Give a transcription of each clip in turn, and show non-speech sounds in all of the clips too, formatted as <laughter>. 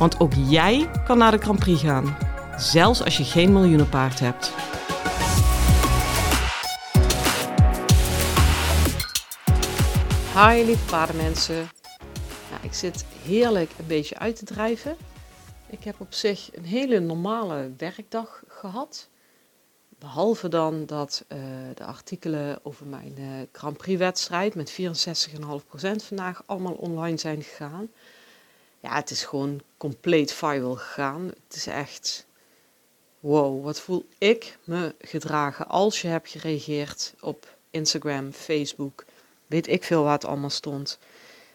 Want ook jij kan naar de Grand Prix gaan, zelfs als je geen miljoenenpaard hebt. Hi lieve paardenmensen. Ik zit heerlijk een beetje uit te drijven. Ik heb op zich een hele normale werkdag gehad. Behalve dan dat uh, de artikelen over mijn uh, Grand Prix wedstrijd met 64,5% vandaag allemaal online zijn gegaan. Ja, het is gewoon compleet viral gegaan. Het is echt, wow, wat voel ik me gedragen als je hebt gereageerd op Instagram, Facebook, weet ik veel waar het allemaal stond.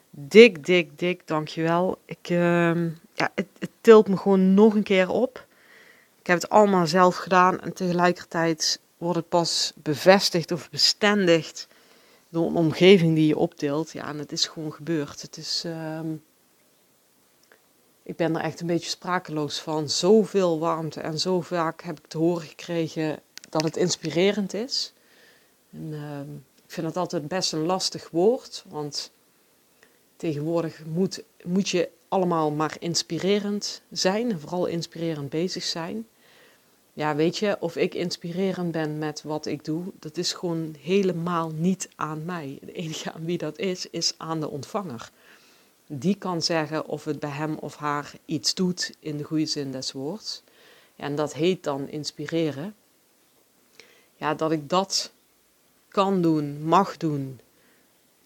Dik, dik, dik, dankjewel. Ik, uh, ja, het, het tilt me gewoon nog een keer op. Ik heb het allemaal zelf gedaan en tegelijkertijd wordt het pas bevestigd of bestendigd door een omgeving die je optilt. Ja, en het is gewoon gebeurd. Het is, uh, ik ben er echt een beetje sprakeloos van. Zoveel warmte en zo vaak heb ik te horen gekregen dat het inspirerend is. En, uh, ik vind het altijd best een lastig woord, want tegenwoordig moet, moet je allemaal maar inspirerend zijn en vooral inspirerend bezig zijn. Ja, weet je, of ik inspirerend ben met wat ik doe, dat is gewoon helemaal niet aan mij. De enige aan wie dat is, is aan de ontvanger. Die kan zeggen of het bij hem of haar iets doet in de goede zin des woords. en dat heet dan inspireren. Ja, dat ik dat kan doen, mag doen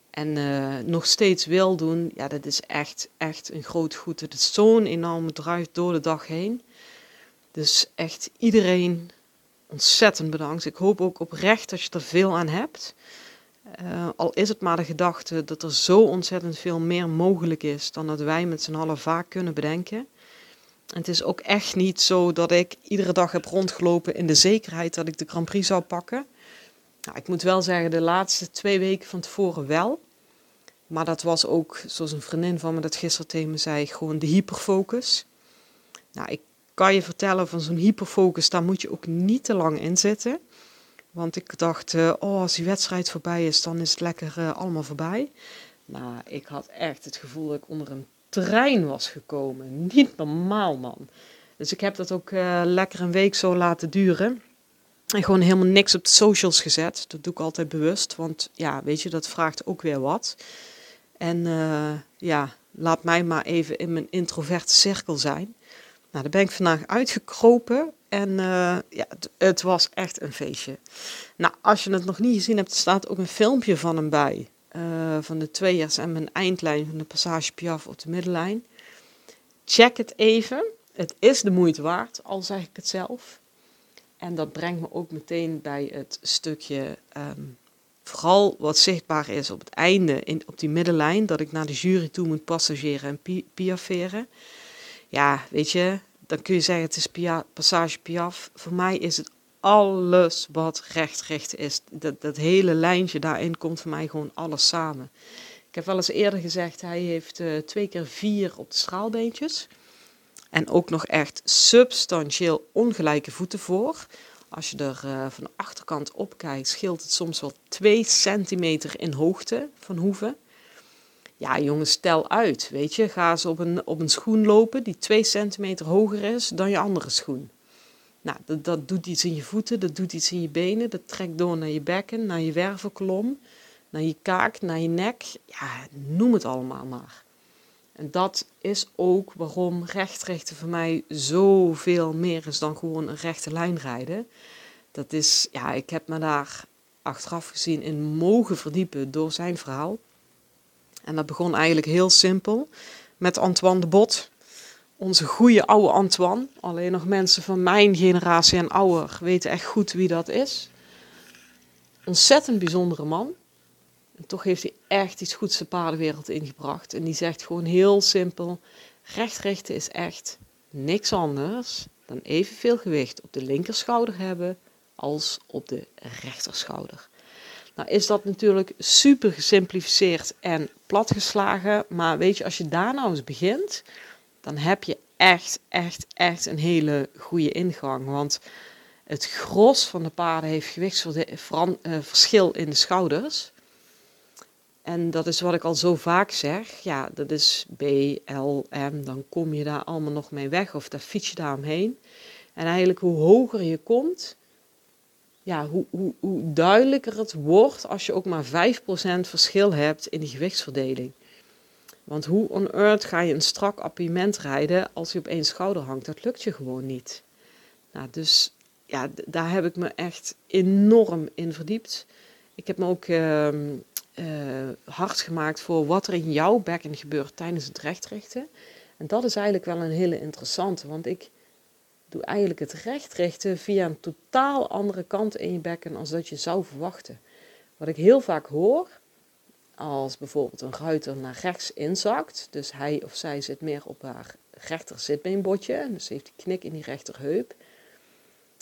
en uh, nog steeds wil doen, ja, dat is echt, echt een groot goed. Het is zo'n enorme drive door de dag heen. Dus echt iedereen ontzettend bedankt. Ik hoop ook oprecht dat je er veel aan hebt. Uh, al is het maar de gedachte dat er zo ontzettend veel meer mogelijk is dan dat wij met z'n allen vaak kunnen bedenken. En het is ook echt niet zo dat ik iedere dag heb rondgelopen in de zekerheid dat ik de Grand Prix zou pakken. Nou, ik moet wel zeggen, de laatste twee weken van tevoren wel. Maar dat was ook, zoals een vriendin van me dat gisteren tegen me zei, gewoon de hyperfocus. Nou, ik kan je vertellen van zo'n hyperfocus, daar moet je ook niet te lang in zitten. Want ik dacht, uh, oh, als die wedstrijd voorbij is, dan is het lekker uh, allemaal voorbij. Maar ik had echt het gevoel dat ik onder een trein was gekomen. Niet normaal, man. Dus ik heb dat ook uh, lekker een week zo laten duren. En gewoon helemaal niks op de socials gezet. Dat doe ik altijd bewust. Want ja, weet je, dat vraagt ook weer wat. En ja, laat mij maar even in mijn introverte cirkel zijn. Nou, daar ben ik vandaag uitgekropen. En uh, ja, het, was echt een feestje. Nou, als je het nog niet gezien hebt, staat ook een filmpje van hem bij. Uh, van de tweeërs en mijn eindlijn van de Passage Piaf op de middenlijn. Check het even. Het is de moeite waard, al zeg ik het zelf. En dat brengt me ook meteen bij het stukje, um, vooral wat zichtbaar is op het einde, in, op die middenlijn, dat ik naar de jury toe moet passageren en pi piaferen. Ja, weet je, dan kun je zeggen het is pia passage piaf. Voor mij is het alles wat recht is. Dat, dat hele lijntje daarin komt voor mij gewoon alles samen. Ik heb wel eens eerder gezegd, hij heeft uh, twee keer vier op de straalbeentjes. En ook nog echt substantieel ongelijke voeten voor. Als je er uh, van de achterkant op kijkt, scheelt het soms wel 2 centimeter in hoogte van hoeven. Ja, jongens, stel uit. Weet je, ga eens op een, op een schoen lopen die 2 centimeter hoger is dan je andere schoen. Nou, dat, dat doet iets in je voeten, dat doet iets in je benen, dat trekt door naar je bekken, naar je wervelkolom, naar je kaak, naar je nek. Ja, noem het allemaal maar. En dat is ook waarom rechtrichten voor mij zoveel meer is dan gewoon een rechte lijn rijden. Dat is, ja, ik heb me daar achteraf gezien in mogen verdiepen door zijn verhaal. En dat begon eigenlijk heel simpel met Antoine de Bot. Onze goede oude Antoine. Alleen nog mensen van mijn generatie en ouder weten echt goed wie dat is. Ontzettend bijzondere man. En toch heeft hij echt iets goeds de paardenwereld ingebracht. En die zegt gewoon heel simpel: recht richten is echt niks anders dan evenveel gewicht op de linkerschouder hebben als op de rechterschouder. Nou is dat natuurlijk super gesimplificeerd en platgeslagen, maar weet je, als je daar nou eens begint, dan heb je echt, echt, echt een hele goede ingang. Want het gros van de paarden heeft gewichtsverschil in de schouders. En dat is wat ik al zo vaak zeg. Ja, dat is B, L, M. Dan kom je daar allemaal nog mee weg of daar fiets je daar omheen. En eigenlijk hoe hoger je komt, ja, hoe, hoe, hoe duidelijker het wordt als je ook maar 5% verschil hebt in die gewichtsverdeling. Want hoe on earth ga je een strak appiëment rijden als je op één schouder hangt? Dat lukt je gewoon niet. Nou, dus ja, daar heb ik me echt enorm in verdiept. Ik heb me ook uh, hard gemaakt voor wat er in jouw bekken gebeurt tijdens het rechtrichten. En dat is eigenlijk wel een hele interessante, want ik doe eigenlijk het rechtrichten via een totaal andere kant in je bekken als dat je zou verwachten. Wat ik heel vaak hoor, als bijvoorbeeld een ruiter naar rechts inzakt, dus hij of zij zit meer op haar rechter zitbeenbotje, dus heeft die knik in die rechterheup,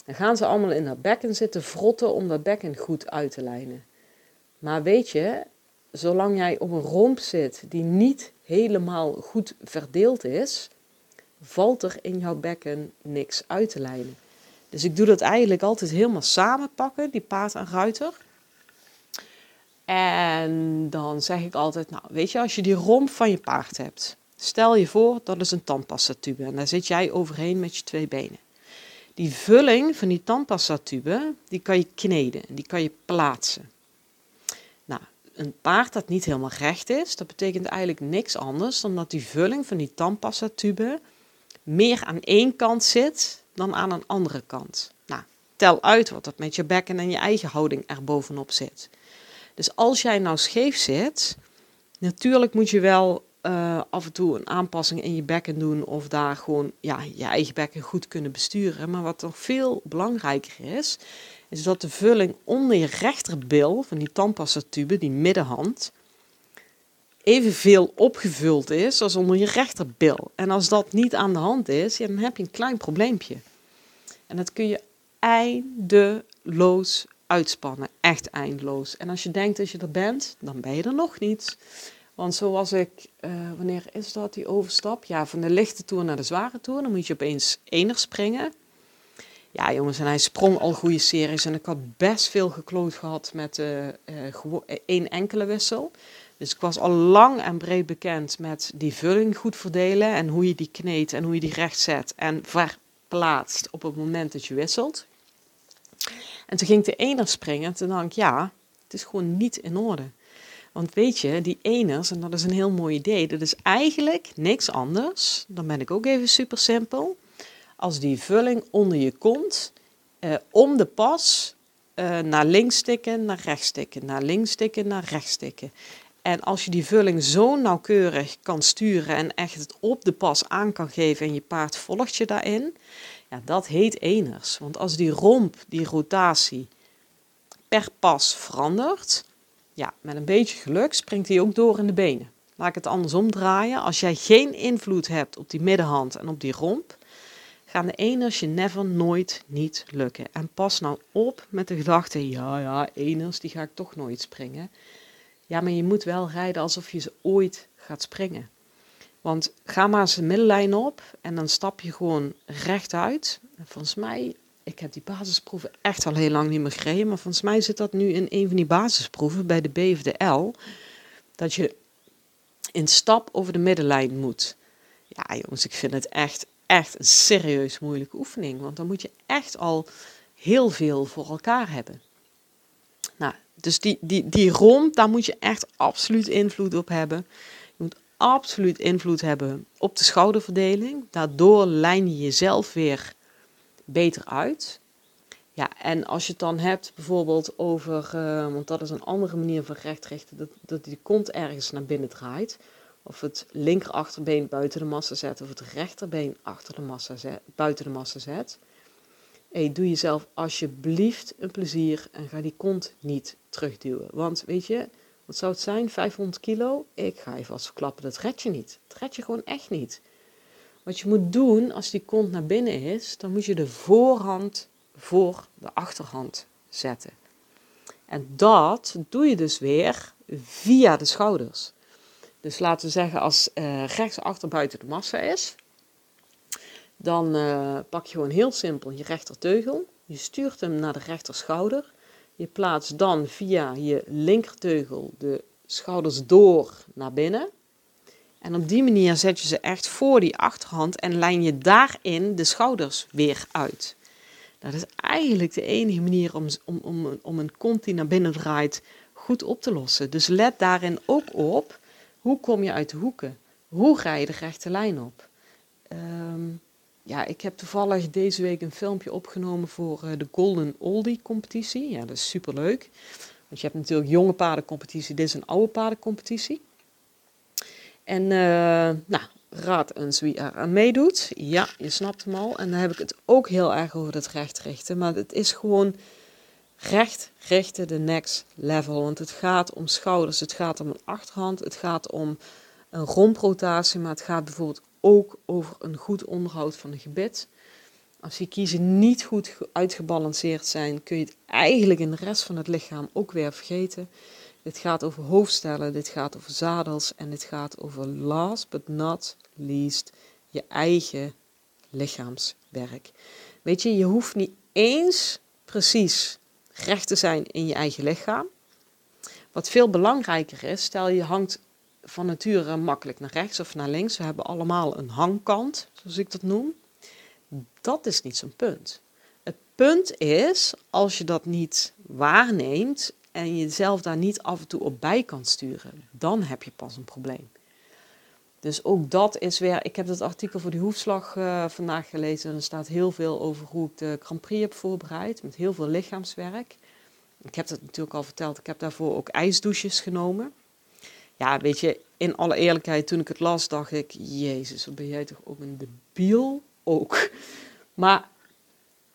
dan gaan ze allemaal in dat bekken zitten vrotten om dat bekken goed uit te lijnen. Maar weet je, zolang jij op een romp zit die niet helemaal goed verdeeld is, valt er in jouw bekken niks uit te lijnen. Dus ik doe dat eigenlijk altijd helemaal samen pakken, die paard en ruiter. En dan zeg ik altijd, nou weet je, als je die romp van je paard hebt, stel je voor dat is een tandpastatube en daar zit jij overheen met je twee benen. Die vulling van die tandpastatube, die kan je kneden, die kan je plaatsen. Nou, een paard dat niet helemaal recht is, dat betekent eigenlijk niks anders dan dat die vulling van die tandpastatube meer aan één kant zit dan aan een andere kant. Nou, tel uit wat dat met je bekken en je eigen houding er bovenop zit. Dus als jij nou scheef zit, natuurlijk moet je wel uh, af en toe een aanpassing in je bekken doen of daar gewoon ja, je eigen bekken goed kunnen besturen. Maar wat nog veel belangrijker is, is dat de vulling onder je rechterbil van die tandpastatube, die middenhand, evenveel opgevuld is als onder je rechterbil. En als dat niet aan de hand is, dan heb je een klein probleempje. En dat kun je eindeloos uitspannen. Echt eindeloos. En als je denkt dat je er bent, dan ben je er nog niet. Want zoals ik, uh, wanneer is dat die overstap? Ja, van de lichte toer naar de zware toer. Dan moet je opeens ener springen. Ja, jongens, en hij sprong al goede series. En ik had best veel gekloot gehad met uh, één enkele wissel. Dus ik was al lang en breed bekend met die vulling goed verdelen en hoe je die kneedt en hoe je die recht zet en verplaatst op het moment dat je wisselt. En toen ging de ener springen en toen dacht ik, ja, het is gewoon niet in orde. Want weet je, die eners, en dat is een heel mooi idee, dat is eigenlijk niks anders, dan ben ik ook even super simpel, als die vulling onder je kont, eh, om de pas, eh, naar links stikken, naar rechts stikken, naar links stikken, naar rechts stikken. En als je die vulling zo nauwkeurig kan sturen en echt het op de pas aan kan geven en je paard volgt je daarin, ja, dat heet eners. Want als die romp, die rotatie per pas verandert, ja, met een beetje geluk springt hij ook door in de benen. Laat ik het andersom draaien. Als jij geen invloed hebt op die middenhand en op die romp, gaan de eners je never nooit niet lukken. En pas nou op met de gedachte, ja, ja, eners, die ga ik toch nooit springen. Ja, maar je moet wel rijden alsof je ze ooit gaat springen. Want ga maar eens de middellijn op en dan stap je gewoon rechtuit. En volgens mij, ik heb die basisproeven echt al heel lang niet meer gereden, maar volgens mij zit dat nu in een van die basisproeven bij de B of de L. Dat je in stap over de middenlijn moet. Ja, jongens, ik vind het echt, echt een serieus moeilijke oefening. Want dan moet je echt al heel veel voor elkaar hebben. Dus die, die, die romp, daar moet je echt absoluut invloed op hebben. Je moet absoluut invloed hebben op de schouderverdeling. Daardoor lijn je jezelf weer beter uit. Ja, en als je het dan hebt bijvoorbeeld over, uh, want dat is een andere manier van rechtrichten, dat, dat die kont ergens naar binnen draait. Of het linker achterbeen buiten de massa zet, of het rechterbeen achter de massa zet, buiten de massa zet. Hey, doe jezelf alsjeblieft een plezier en ga die kont niet terugduwen. Want weet je, wat zou het zijn, 500 kilo? Ik ga je vast verklappen, dat red je niet. Dat red je gewoon echt niet. Wat je moet doen als die kont naar binnen is, dan moet je de voorhand voor de achterhand zetten. En dat doe je dus weer via de schouders. Dus laten we zeggen, als uh, rechts buiten de massa is, dan uh, pak je gewoon heel simpel je rechterteugel. Je stuurt hem naar de rechterschouder. Je plaatst dan via je linkerteugel de schouders door naar binnen. En op die manier zet je ze echt voor die achterhand en lijn je daarin de schouders weer uit. Dat is eigenlijk de enige manier om, om, om, om een kont die naar binnen draait goed op te lossen. Dus let daarin ook op, hoe kom je uit de hoeken? Hoe ga je de rechte lijn op? Ehm, ja, ik heb toevallig deze week een filmpje opgenomen voor uh, de Golden Oldie competitie. Ja, dat is superleuk. Want je hebt natuurlijk jonge paardencompetitie, dit is een oude paardencompetitie. En uh, nou, raad eens wie er aan meedoet. Ja, je snapt hem al. En dan heb ik het ook heel erg over het recht richten. Maar het is gewoon recht richten de next level. Want het gaat om schouders, het gaat om een achterhand, het gaat om een romprotatie. Maar het gaat bijvoorbeeld ook over een goed onderhoud van een gebit. Als je kiezen niet goed uitgebalanceerd zijn, kun je het eigenlijk in de rest van het lichaam ook weer vergeten. Dit gaat over hoofdstellen, dit gaat over zadels en dit gaat over last but not least je eigen lichaamswerk. Weet je, je hoeft niet eens precies recht te zijn in je eigen lichaam. Wat veel belangrijker is, stel je hangt van nature makkelijk naar rechts of naar links. We hebben allemaal een hangkant, zoals ik dat noem. Dat is niet zo'n punt. Het punt is, als je dat niet waarneemt en je jezelf daar niet af en toe op bij kan sturen, dan heb je pas een probleem. Dus ook dat is weer. Ik heb het artikel voor die hoefslag uh, vandaag gelezen. En er staat heel veel over hoe ik de Grand Prix heb voorbereid. Met heel veel lichaamswerk. Ik heb het natuurlijk al verteld. Ik heb daarvoor ook ijsdouches genomen. Ja, weet je, in alle eerlijkheid, toen ik het las, dacht ik: Jezus, wat ben jij toch ook een debiel? Ook. <laughs> Maar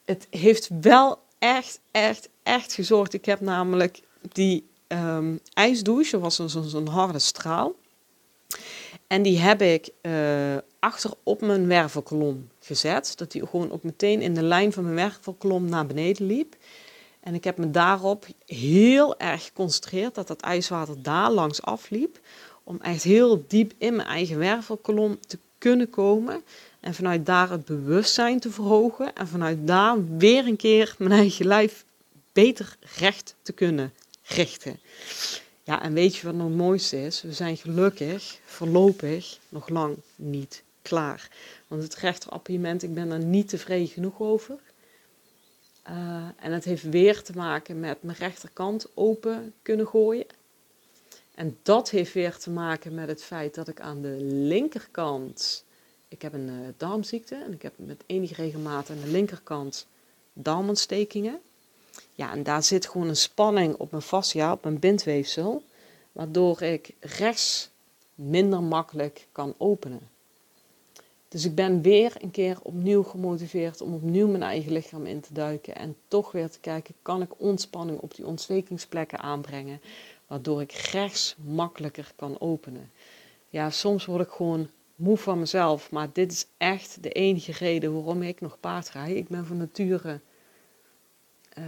het heeft wel echt, echt, echt gezorgd. Ik heb namelijk die um, ijsdouche, was zo'n zo harde straal. En die heb ik uh, achter op mijn wervelkolom gezet. Dat die gewoon ook meteen in de lijn van mijn wervelkolom naar beneden liep. En ik heb me daarop heel erg geconcentreerd dat dat ijswater daar langs afliep. Om echt heel diep in mijn eigen wervelkolom te kunnen komen. En vanuit daar het bewustzijn te verhogen. En vanuit daar weer een keer mijn eigen lijf beter recht te kunnen richten. Ja, en weet je wat nog het mooiste is? We zijn gelukkig voorlopig nog lang niet klaar. Want het rechterappiëment, ik ben daar niet tevreden genoeg over. Uh, en het heeft weer te maken met mijn rechterkant open kunnen gooien. En dat heeft weer te maken met het feit dat ik aan de linkerkant. Ik heb een uh, darmziekte en ik heb met enige regelmaat aan de linkerkant darmontstekingen. Ja, en daar zit gewoon een spanning op mijn fascia, op mijn bindweefsel, waardoor ik rechts minder makkelijk kan openen. Dus ik ben weer een keer opnieuw gemotiveerd om opnieuw mijn eigen lichaam in te duiken en toch weer te kijken, kan ik ontspanning op die ontstekingsplekken aanbrengen, waardoor ik rechts makkelijker kan openen. Ja, soms word ik gewoon moe van mezelf, maar dit is echt de enige reden waarom ik nog paard rij. Ik ben van nature uh,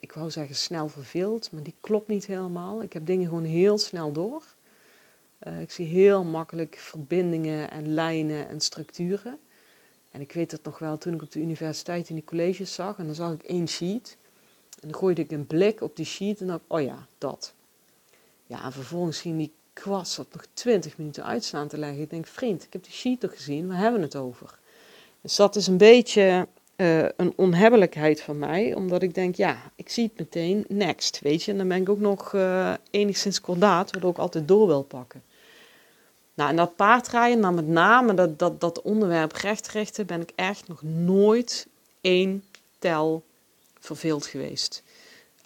ik wou zeggen snel verveeld, maar die klopt niet helemaal. Ik heb dingen gewoon heel snel door. Uh, ik zie heel makkelijk verbindingen en lijnen en structuren. En ik weet het nog wel toen ik op de universiteit in die colleges zag en dan zag ik één sheet. En dan gooide ik een blik op die sheet en dacht oh ja, dat. Ja, en vervolgens ging die kwast dat nog twintig minuten uitstaan te leggen. Ik denk, vriend, ik heb die sheet toch gezien, waar hebben we het over? Dus dat is een beetje uh, een onhebbelijkheid van mij, omdat ik denk, ja, ik zie het meteen, next, weet je. En dan ben ik ook nog uh, enigszins kordaat, waardoor ik altijd door wil pakken. Nou, en dat paardrijden, dan met name dat, dat, dat onderwerp recht ben ik echt nog nooit één tel verveeld geweest.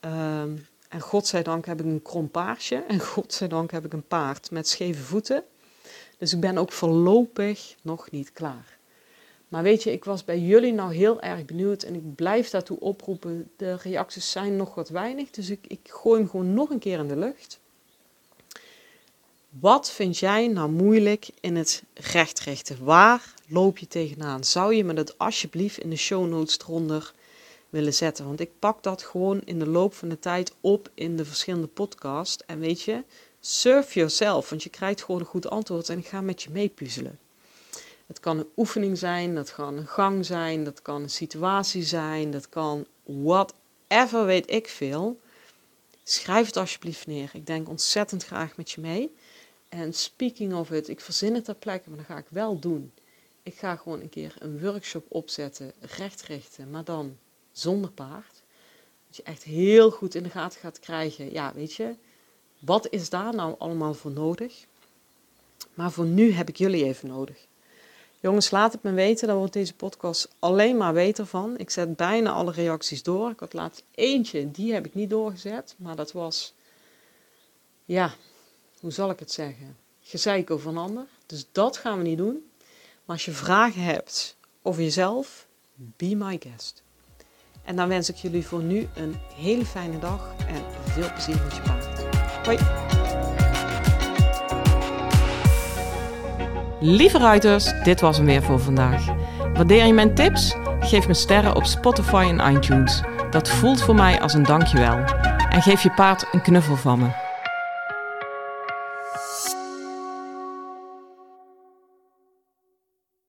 Um, en godzijdank heb ik een krom paardje en <laughs> godzijdank heb ik een paard met scheve voeten. Dus ik ben ook voorlopig nog niet klaar. Maar weet je, ik was bij jullie nou heel erg benieuwd en ik blijf daartoe oproepen. De reacties zijn nog wat weinig, dus ik, ik gooi hem gewoon nog een keer in de lucht. Wat vind jij nou moeilijk in het rechtrichten? Waar loop je tegenaan? Zou je me dat alsjeblieft in de show notes eronder willen zetten? Want ik pak dat gewoon in de loop van de tijd op in de verschillende podcasts. En weet je, surf yourself, want je krijgt gewoon een goed antwoord en ik ga met je meepuzzelen. Het kan een oefening zijn, dat kan een gang zijn, dat kan een situatie zijn, dat kan whatever, weet ik veel. Schrijf het alsjeblieft neer. Ik denk ontzettend graag met je mee. En speaking of it, ik verzin het ter plekke, maar dat ga ik wel doen. Ik ga gewoon een keer een workshop opzetten, rechtrichten, maar dan zonder paard. Dat je echt heel goed in de gaten gaat krijgen. Ja, weet je, wat is daar nou allemaal voor nodig? Maar voor nu heb ik jullie even nodig. Jongens, laat het me weten. Daar wordt deze podcast alleen maar beter van. Ik zet bijna alle reacties door. Ik had laatst eentje, die heb ik niet doorgezet. Maar dat was, ja, hoe zal ik het zeggen? Gezeik over een ander. Dus dat gaan we niet doen. Maar als je vragen hebt over jezelf, be my guest. En dan wens ik jullie voor nu een hele fijne dag en veel plezier met je paard. Hoi! Lieve ruiters, dit was hem weer voor vandaag. Waardeer je mijn tips? Geef me sterren op Spotify en iTunes. Dat voelt voor mij als een dankjewel. En geef je paard een knuffel van me.